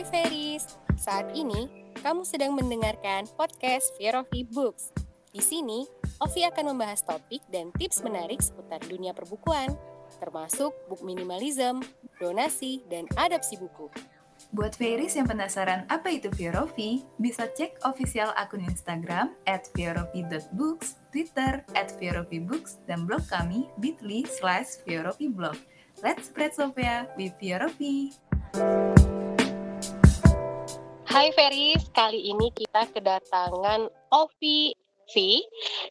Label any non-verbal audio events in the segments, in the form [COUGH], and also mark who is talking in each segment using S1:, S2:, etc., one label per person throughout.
S1: Hai Feris, saat ini kamu sedang mendengarkan podcast Fear of Books. Di sini, Ovi akan membahas topik dan tips menarik seputar dunia perbukuan, termasuk book minimalism, donasi, dan adopsi buku.
S2: Buat Fairies yang penasaran apa itu Fiorofi, bisa cek official akun Instagram at fiorofi.books, Twitter at dan blog kami bit.ly slash fiorofiblog. Let's spread Sophia with Fiorofi!
S1: Hai Feris, kali ini kita kedatangan Ovi V,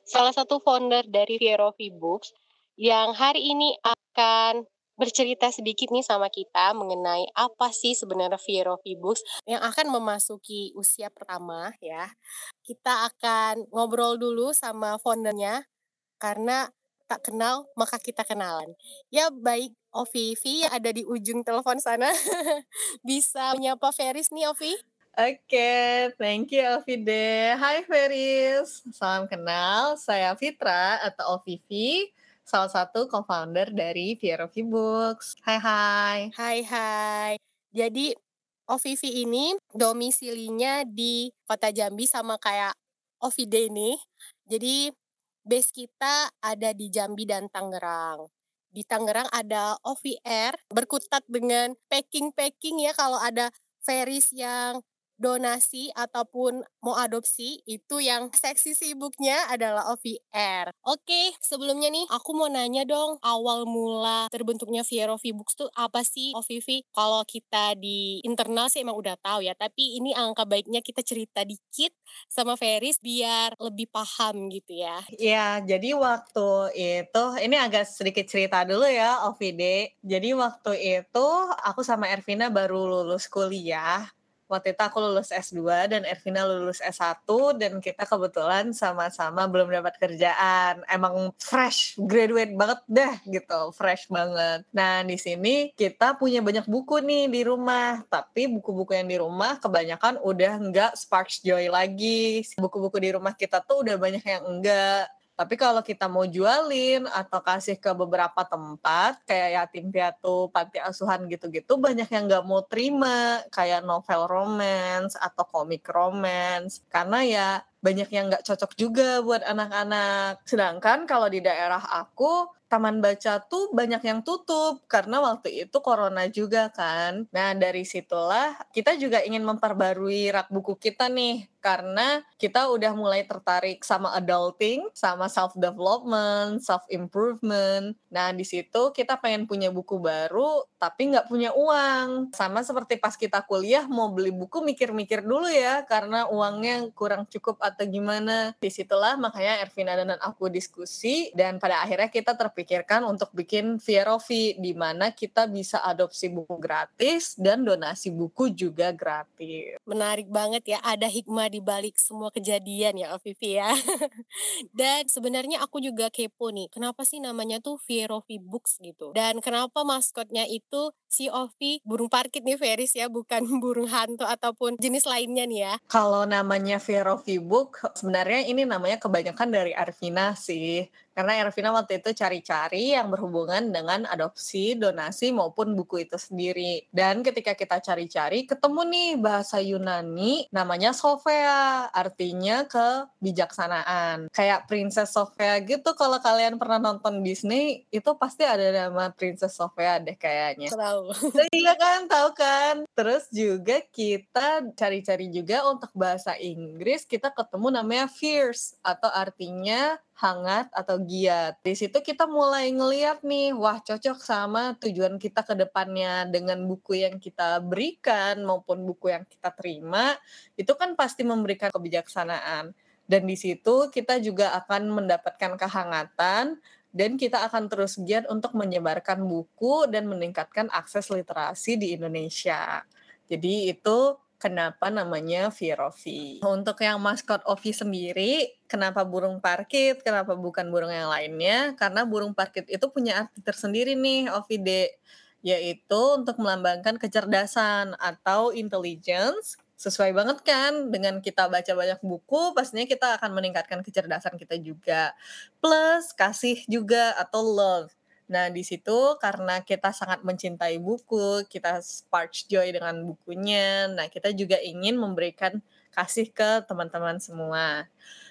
S1: salah satu founder dari Fierovi Books, yang hari ini akan bercerita sedikit nih sama kita mengenai apa sih sebenarnya Fierovi Books yang akan memasuki usia pertama ya. Kita akan ngobrol dulu sama foundernya karena tak kenal maka kita kenalan. Ya baik Ovi V ada di ujung telepon sana. [LAUGHS] Bisa menyapa Feris nih Ovi?
S3: Oke, thank you Alvide. Hai Feris, salam kenal. Saya Fitra atau Ovivi, salah satu co-founder dari Fierovi Books. Hai hai.
S1: Hai hai. Jadi Ovivi ini domisilinya di kota Jambi sama kayak Ovide ini. Jadi base kita ada di Jambi dan Tangerang di Tangerang ada OVR berkutat dengan packing-packing ya kalau ada Feris yang donasi ataupun mau adopsi itu yang seksi sibuknya adalah OVR. Oke, sebelumnya nih aku mau nanya dong awal mula terbentuknya Vierovi Books tuh apa sih OVV? Kalau kita di internal sih emang udah tahu ya, tapi ini angka baiknya kita cerita dikit sama Feris biar lebih paham gitu ya.
S3: Iya, jadi waktu itu ini agak sedikit cerita dulu ya OVD. Jadi waktu itu aku sama Ervina baru lulus kuliah waktu itu aku lulus S2 dan Ervina lulus S1 dan kita kebetulan sama-sama belum dapat kerjaan. Emang fresh, graduate banget deh gitu, fresh banget. Nah, di sini kita punya banyak buku nih di rumah, tapi buku-buku yang di rumah kebanyakan udah nggak Sparks Joy lagi. Buku-buku di rumah kita tuh udah banyak yang enggak tapi kalau kita mau jualin atau kasih ke beberapa tempat kayak yatim piatu, panti asuhan gitu-gitu banyak yang nggak mau terima kayak novel romance atau komik romance karena ya banyak yang nggak cocok juga buat anak-anak. Sedangkan kalau di daerah aku taman baca tuh banyak yang tutup karena waktu itu corona juga kan. Nah, dari situlah kita juga ingin memperbarui rak buku kita nih karena kita udah mulai tertarik sama adulting, sama self development, self improvement. Nah, di situ kita pengen punya buku baru tapi nggak punya uang. Sama seperti pas kita kuliah mau beli buku mikir-mikir dulu ya karena uangnya kurang cukup atau gimana. Di situlah makanya Ervina dan aku diskusi dan pada akhirnya kita terpilih pikirkan untuk bikin Vierovi di mana kita bisa adopsi buku gratis dan donasi buku juga gratis.
S1: Menarik banget ya, ada hikmah di balik semua kejadian ya Vivi ya. [LAUGHS] dan sebenarnya aku juga kepo nih, kenapa sih namanya tuh Vierovi Books gitu? Dan kenapa maskotnya itu si Ovi burung parkit nih Feris ya, bukan [LAUGHS] burung hantu ataupun jenis lainnya nih ya?
S3: Kalau namanya Vierovi Book, sebenarnya ini namanya kebanyakan dari Arvina sih karena Ervina waktu itu cari-cari yang berhubungan dengan adopsi, donasi maupun buku itu sendiri. Dan ketika kita cari-cari, ketemu nih bahasa Yunani namanya Sophia, artinya kebijaksanaan. Kayak Princess Sophia gitu kalau kalian pernah nonton Disney, itu pasti ada nama Princess Sophia deh kayaknya.
S1: Tahu. [LAUGHS]
S3: iya kan, tahu kan. Terus juga kita cari-cari juga untuk bahasa Inggris, kita ketemu namanya fierce atau artinya hangat atau giat. Di situ kita mulai ngeliat nih, wah cocok sama tujuan kita ke depannya dengan buku yang kita berikan maupun buku yang kita terima, itu kan pasti memberikan kebijaksanaan. Dan di situ kita juga akan mendapatkan kehangatan dan kita akan terus giat untuk menyebarkan buku dan meningkatkan akses literasi di Indonesia. Jadi itu kenapa namanya Virovi. Untuk yang maskot Ovi sendiri, kenapa burung parkit, kenapa bukan burung yang lainnya? Karena burung parkit itu punya arti tersendiri nih, Ovide, yaitu untuk melambangkan kecerdasan atau intelligence. Sesuai banget kan dengan kita baca banyak buku, pastinya kita akan meningkatkan kecerdasan kita juga. Plus kasih juga atau love Nah, di situ karena kita sangat mencintai buku, kita spark joy dengan bukunya. Nah, kita juga ingin memberikan kasih ke teman-teman semua.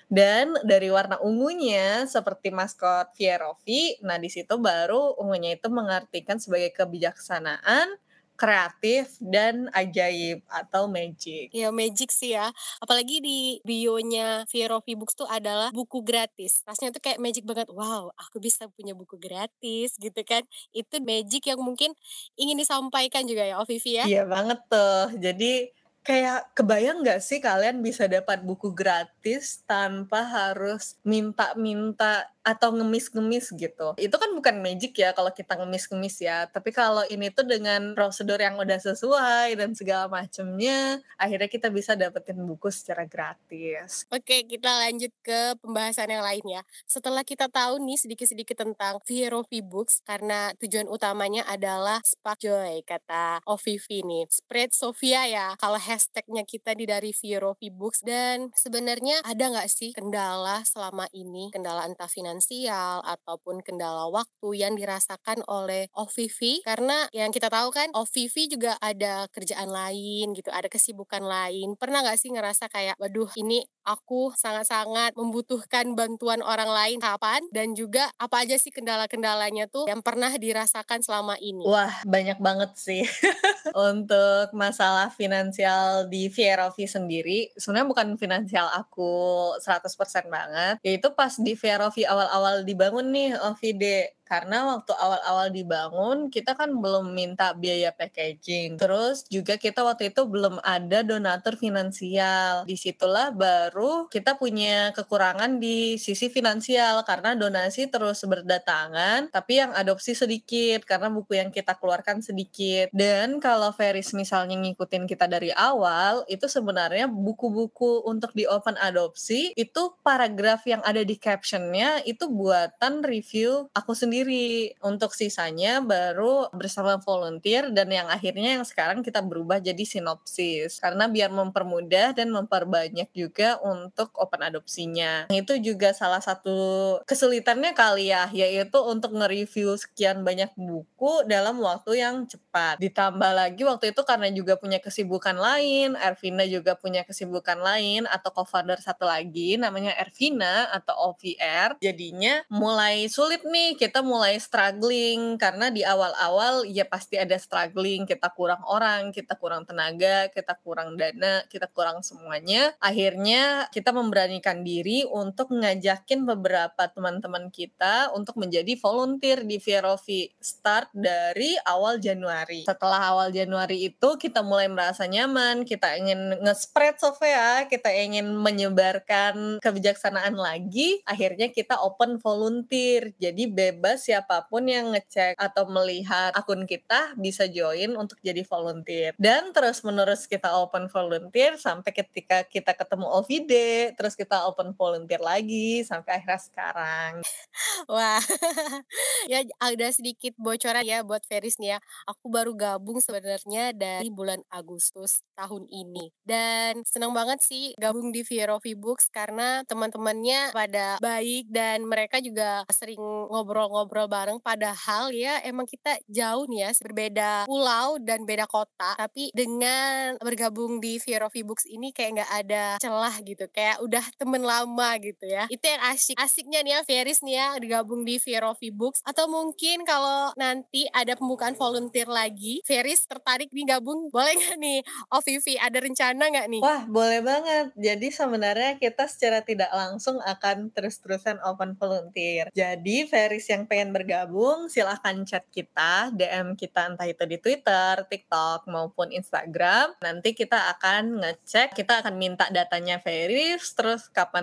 S3: Dan dari warna ungunya seperti maskot Fierovi, nah di situ baru ungunya itu mengartikan sebagai kebijaksanaan, kreatif dan ajaib atau magic.
S1: Ya magic sih ya. Apalagi di bio-nya Fierovi Books tuh adalah buku gratis. Rasanya tuh kayak magic banget. Wow, aku bisa punya buku gratis gitu kan. Itu magic yang mungkin ingin disampaikan juga ya Ovivi ya.
S3: Iya banget tuh. Jadi kayak kebayang nggak sih kalian bisa dapat buku gratis tanpa harus minta-minta atau ngemis-ngemis gitu. Itu kan bukan magic ya kalau kita ngemis-ngemis ya. Tapi kalau ini tuh dengan prosedur yang udah sesuai dan segala macamnya, akhirnya kita bisa dapetin buku secara gratis.
S1: Oke, kita lanjut ke pembahasan yang lain ya. Setelah kita tahu nih sedikit-sedikit tentang Vierovi Books, karena tujuan utamanya adalah Spark Joy, kata Ovivi nih. Spread Sofia ya, kalau hashtagnya kita di dari Vierovi Books. Dan sebenarnya ada nggak sih kendala selama ini, kendala entah finansial, finansial ataupun kendala waktu yang dirasakan oleh OVV karena yang kita tahu kan OVV juga ada kerjaan lain gitu, ada kesibukan lain. Pernah nggak sih ngerasa kayak, waduh ini aku sangat-sangat membutuhkan bantuan orang lain kapan dan juga apa aja sih kendala-kendalanya tuh yang pernah dirasakan selama ini?
S3: Wah banyak banget sih [LAUGHS] untuk masalah finansial di Vierovi sendiri sebenarnya bukan finansial aku 100% banget. Yaitu pas di Vierovi awal awal-awal dibangun nih OVD karena waktu awal-awal dibangun kita kan belum minta biaya packaging. Terus juga kita waktu itu belum ada donatur finansial. Di situlah baru kita punya kekurangan di sisi finansial karena donasi terus berdatangan tapi yang adopsi sedikit karena buku yang kita keluarkan sedikit. Dan kalau Feris misalnya ngikutin kita dari awal itu sebenarnya buku-buku untuk di open adopsi itu paragraf yang ada di captionnya itu buatan review aku sendiri sendiri. Untuk sisanya baru bersama volunteer dan yang akhirnya yang sekarang kita berubah jadi sinopsis. Karena biar mempermudah dan memperbanyak juga untuk open adopsinya. Itu juga salah satu kesulitannya kali ya, yaitu untuk nge-review sekian banyak buku dalam waktu yang cepat. Ditambah lagi waktu itu karena juga punya kesibukan lain, Ervina juga punya kesibukan lain atau co-founder satu lagi namanya Ervina atau OVR. Jadinya mulai sulit nih kita mulai struggling karena di awal-awal ya pasti ada struggling, kita kurang orang, kita kurang tenaga, kita kurang dana, kita kurang semuanya. Akhirnya kita memberanikan diri untuk ngajakin beberapa teman-teman kita untuk menjadi volunteer di Vierovi start dari awal Januari. Setelah awal Januari itu kita mulai merasa nyaman, kita ingin nge-spread software, kita ingin menyebarkan kebijaksanaan lagi, akhirnya kita open volunteer. Jadi bebas siapa pun yang ngecek atau melihat akun kita bisa join untuk jadi volunteer. Dan terus menerus kita open volunteer sampai ketika kita ketemu OVD, terus kita open volunteer lagi sampai akhirnya sekarang. [LAUGHS]
S1: Wah, [LAUGHS] ya ada sedikit bocoran ya buat Feris nih ya. Aku baru gabung sebenarnya dari bulan Agustus tahun ini. Dan senang banget sih gabung di Vierovi Books karena teman-temannya pada baik dan mereka juga sering ngobrol-ngobrol ngobrol bareng padahal ya emang kita jauh nih ya berbeda pulau dan beda kota tapi dengan bergabung di of Books ini kayak nggak ada celah gitu kayak udah temen lama gitu ya. Itu yang asik asiknya nih ya Feris nih ya digabung di of Books atau mungkin kalau nanti ada pembukaan volunteer lagi Feris tertarik nih gabung boleh nggak nih? OVV ada rencana nggak nih?
S3: Wah boleh banget. Jadi sebenarnya kita secara tidak langsung akan terus-terusan open volunteer. Jadi Feris yang pengen pengen bergabung, silahkan chat kita, DM kita entah itu di Twitter, TikTok, maupun Instagram. Nanti kita akan ngecek, kita akan minta datanya Feris, terus kapan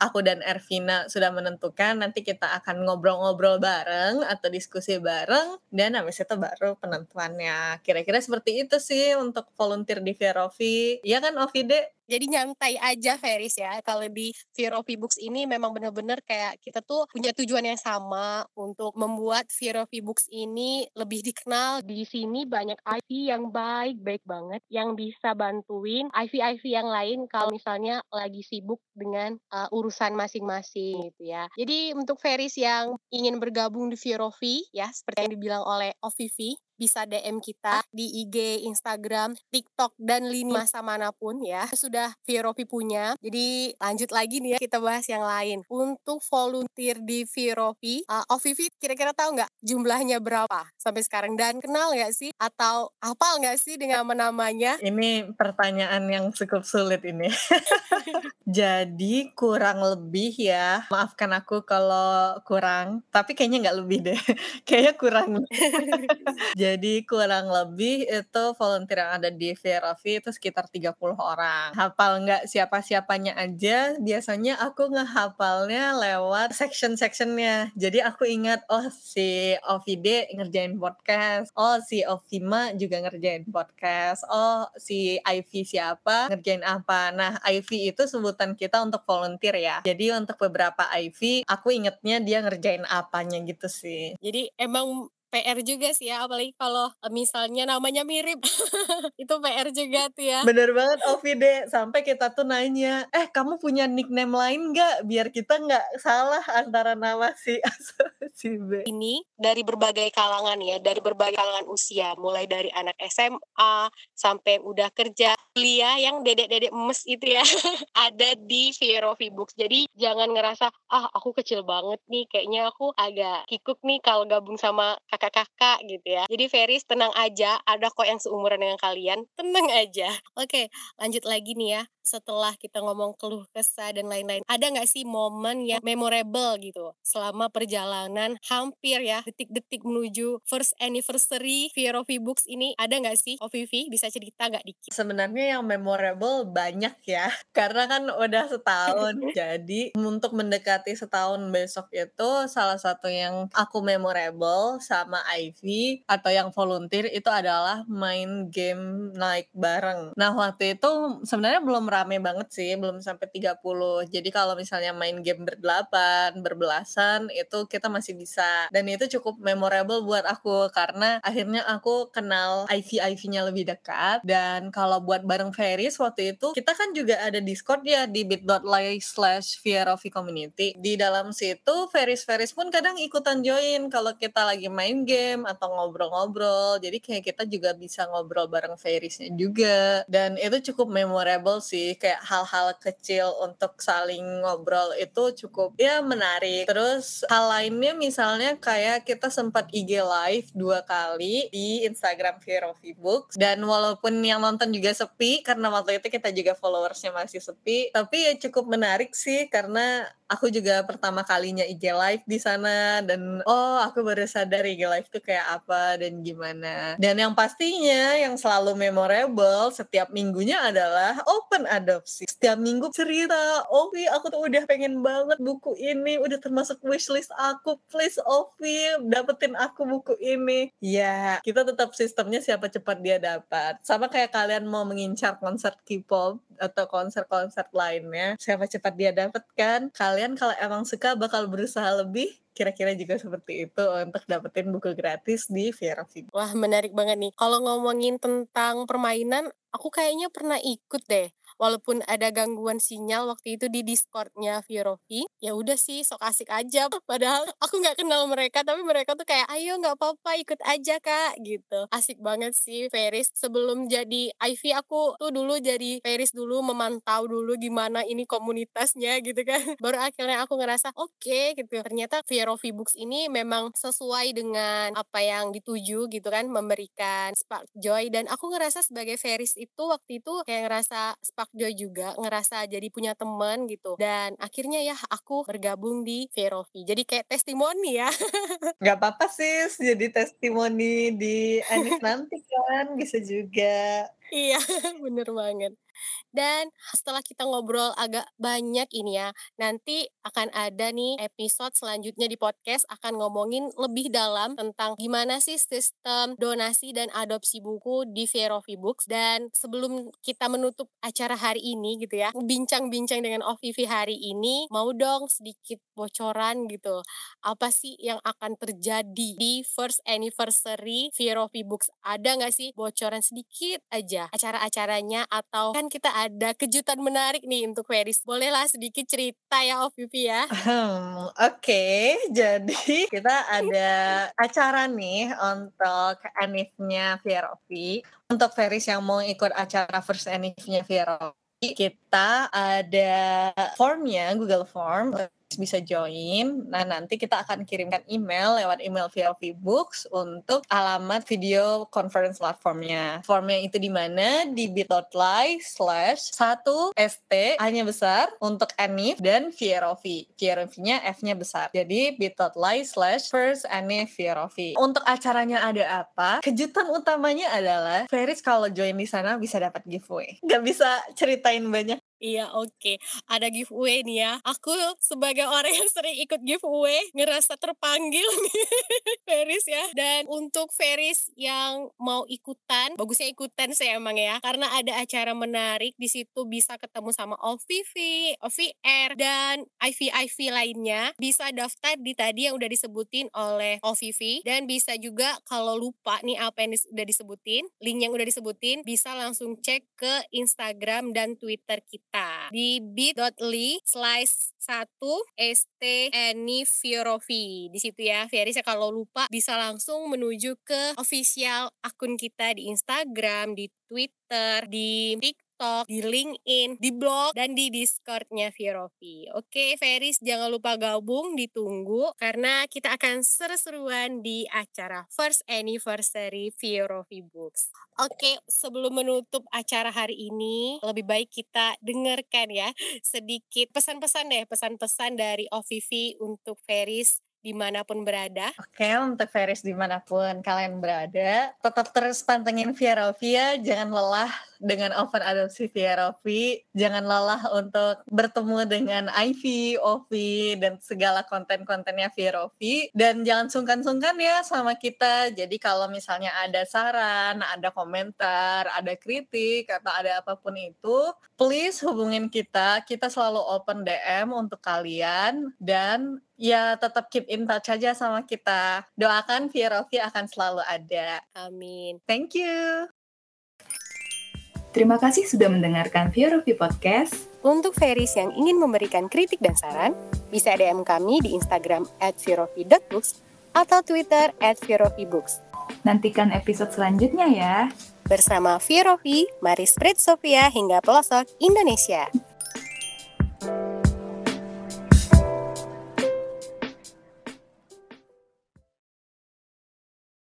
S3: aku dan Ervina sudah menentukan, nanti kita akan ngobrol-ngobrol bareng atau diskusi bareng, dan habis itu baru penentuannya. Kira-kira seperti itu sih untuk volunteer di Verovi. Iya kan, Ovide?
S1: Jadi nyantai aja Feris ya. Kalau di Fear of Books ini memang benar-benar kayak kita tuh punya tujuan yang sama untuk membuat Fear of Books ini lebih dikenal. Di sini banyak IV yang baik-baik banget yang bisa bantuin IV-IV yang lain kalau misalnya lagi sibuk dengan uh, urusan masing-masing gitu ya. Jadi untuk Feris yang ingin bergabung di Fear of ya seperti yang dibilang oleh OVV bisa DM kita di IG, Instagram, TikTok, dan lini masa mana pun ya. Sudah Viropi punya. Jadi lanjut lagi nih ya, kita bahas yang lain. Untuk volunteer di Viropi, uh, Ovivi kira-kira tahu nggak jumlahnya berapa sampai sekarang? Dan kenal nggak sih? Atau hafal nggak sih dengan nama-namanya?
S3: Ini pertanyaan yang cukup sulit ini. [LAUGHS] Jadi kurang lebih ya, maafkan aku kalau kurang, tapi kayaknya nggak lebih deh. [LAUGHS] kayaknya kurang. [LAUGHS] Jadi kurang lebih itu volunteer yang ada di VRV itu sekitar 30 orang. Hafal nggak siapa-siapanya aja, biasanya aku ngehafalnya lewat section-sectionnya. Jadi aku ingat, oh si OVD ngerjain podcast, oh si Ovima juga ngerjain podcast, oh si Ivy siapa ngerjain apa. Nah Ivy itu sebutan kita untuk volunteer ya. Jadi untuk beberapa Ivy, aku ingetnya dia ngerjain apanya gitu sih.
S1: Jadi emang PR juga sih ya, apalagi kalau e, misalnya namanya mirip. [LAUGHS] itu PR juga tuh ya.
S3: Bener banget Ovi deh, sampai kita tuh nanya, eh kamu punya nickname lain nggak? Biar kita nggak salah antara nama si B.
S1: Ini dari berbagai kalangan ya, dari berbagai kalangan usia, mulai dari anak SMA sampai udah kerja, kuliah yang dedek-dedek emes itu ya, [LAUGHS] ada di Vero Books. Jadi jangan ngerasa, ah aku kecil banget nih, kayaknya aku agak kikuk nih kalau gabung sama kakak kakak-kakak gitu ya. Jadi Feris tenang aja, ada kok yang seumuran dengan kalian, tenang aja. Oke, lanjut lagi nih ya setelah kita ngomong keluh kesah dan lain-lain, ada nggak sih momen yang memorable gitu selama perjalanan hampir ya detik-detik menuju first anniversary Vierovi Books ini ada nggak sih OVV bisa cerita nggak dikit?
S3: Sebenarnya yang memorable banyak ya [LAUGHS] karena kan udah setahun [LAUGHS] jadi untuk mendekati setahun besok itu salah satu yang aku memorable sama Ivy atau yang volunteer itu adalah main game naik bareng. Nah waktu itu sebenarnya belum rame banget sih, belum sampai 30. Jadi kalau misalnya main game berdelapan, berbelasan, itu kita masih bisa. Dan itu cukup memorable buat aku karena akhirnya aku kenal Ivy-Ivy-nya lebih dekat. Dan kalau buat bareng Ferris waktu itu, kita kan juga ada Discord ya di bit.ly slash community. Di dalam situ, Ferris-Ferris pun kadang ikutan join kalau kita lagi main game atau ngobrol-ngobrol. Jadi kayak kita juga bisa ngobrol bareng Ferrisnya juga. Dan itu cukup memorable sih sih. Kayak hal-hal kecil untuk saling ngobrol itu cukup ya menarik. Terus hal lainnya misalnya kayak kita sempat IG live dua kali di Instagram Fear of Books dan walaupun yang nonton juga sepi karena waktu itu kita juga followersnya masih sepi tapi ya cukup menarik sih karena aku juga pertama kalinya IG live di sana dan oh aku baru sadar IG live tuh kayak apa dan gimana. Dan yang pastinya yang selalu memorable setiap minggunya adalah open adopsi. Setiap minggu cerita, Ovi aku tuh udah pengen banget buku ini, udah termasuk wishlist aku. Please Ovi dapetin aku buku ini. Ya, kita tetap sistemnya siapa cepat dia dapat. Sama kayak kalian mau mengincar konser K-pop atau konser-konser lainnya, siapa cepat dia dapat kan? Kalian kalau emang suka bakal berusaha lebih kira-kira juga seperti itu untuk dapetin buku gratis di Viera.
S1: Wah menarik banget nih. Kalau ngomongin tentang permainan, aku kayaknya pernah ikut deh walaupun ada gangguan sinyal waktu itu di Discordnya Virovi ya udah sih sok asik aja. Padahal aku nggak kenal mereka tapi mereka tuh kayak ayo nggak apa-apa ikut aja kak gitu. Asik banget sih Feris. Sebelum jadi Ivy aku tuh dulu jadi Feris dulu memantau dulu gimana ini komunitasnya gitu kan. [LAUGHS] Baru akhirnya aku ngerasa oke okay, gitu. Ternyata Virovi Books ini memang sesuai dengan apa yang dituju gitu kan memberikan spark joy. Dan aku ngerasa sebagai Feris itu waktu itu kayak ngerasa spark Joy juga ngerasa jadi punya teman gitu. Dan akhirnya ya aku bergabung di Verovi jadi kayak testimoni ya. [LAUGHS]
S3: Nggak apa-apa sih jadi testimoni di Anis [LAUGHS] nanti kan bisa juga
S1: Iya, [LAUGHS] bener banget. Dan setelah kita ngobrol agak banyak ini ya, nanti akan ada nih episode selanjutnya di podcast akan ngomongin lebih dalam tentang gimana sih sistem donasi dan adopsi buku di Verovi Books. Dan sebelum kita menutup acara hari ini gitu ya, bincang-bincang dengan OVV hari ini, mau dong sedikit bocoran gitu. Apa sih yang akan terjadi di first anniversary Verovi Books? Ada nggak sih bocoran sedikit aja acara-acaranya atau kan kita ada kejutan menarik nih untuk Feris. Bolehlah sedikit cerita ya Vivi ya.
S3: Hmm, Oke, okay. jadi [LAUGHS] kita ada acara nih untuk Anifnya Fierovi. Untuk Feris yang mau ikut acara First Anifnya Fierovi, kita ada formnya, Google Form bisa join. Nah, nanti kita akan kirimkan email lewat email VLV Books untuk alamat video conference platformnya. Formnya itu di mana? Di bit.ly slash 1 st hanya besar untuk Anif dan VROV. VROV-nya F-nya besar. Jadi bit.ly slash first Anif VROV. Untuk acaranya ada apa? Kejutan utamanya adalah Feris kalau join di sana bisa dapat giveaway. Gak bisa ceritain banyak
S1: Iya oke, okay. ada giveaway nih ya. Aku sebagai orang yang sering ikut giveaway ngerasa terpanggil [LAUGHS] nih Feris ya. Dan untuk Feris yang mau ikutan, bagusnya ikutan sih emang ya. Karena ada acara menarik di situ bisa ketemu sama OVV, OVR dan IV-IV lainnya. Bisa daftar di tadi yang udah disebutin oleh OVV dan bisa juga kalau lupa nih apa yang udah disebutin, link yang udah disebutin bisa langsung cek ke Instagram dan Twitter kita kita di bit.ly slice 1 st Eni Fiorovi. Di situ ya, Fiaris ya kalau lupa bisa langsung menuju ke official akun kita di Instagram, di Twitter, di TikTok TikTok, di LinkedIn, di blog, dan di Discordnya Virovi. Oke, Feris jangan lupa gabung, ditunggu karena kita akan seru-seruan di acara First Anniversary Virovi Books. Oke, sebelum menutup acara hari ini, lebih baik kita dengarkan ya sedikit pesan-pesan deh, pesan-pesan dari OVV untuk Feris di mana pun berada.
S3: Oke, untuk Feris di mana pun kalian berada, tetap terus pantengin Via Rovia, jangan lelah dengan open adopsi Via Rovi, jangan lelah untuk bertemu dengan Ivy, Ovi, dan segala konten-kontennya Via Rovi, dan jangan sungkan-sungkan ya sama kita, jadi kalau misalnya ada saran, ada komentar, ada kritik, atau ada apa pun itu, please hubungin kita, kita selalu open DM untuk kalian, dan ya tetap keep in touch aja sama kita. Doakan Via Rovi akan selalu ada.
S1: Amin.
S3: Thank you.
S2: Terima kasih sudah mendengarkan Via Rovi Podcast.
S1: Untuk Feris yang ingin memberikan kritik dan saran, bisa DM kami di Instagram at atau Twitter at.
S2: Nantikan episode selanjutnya ya.
S1: Bersama Virovi, mari spread Sofia hingga pelosok Indonesia.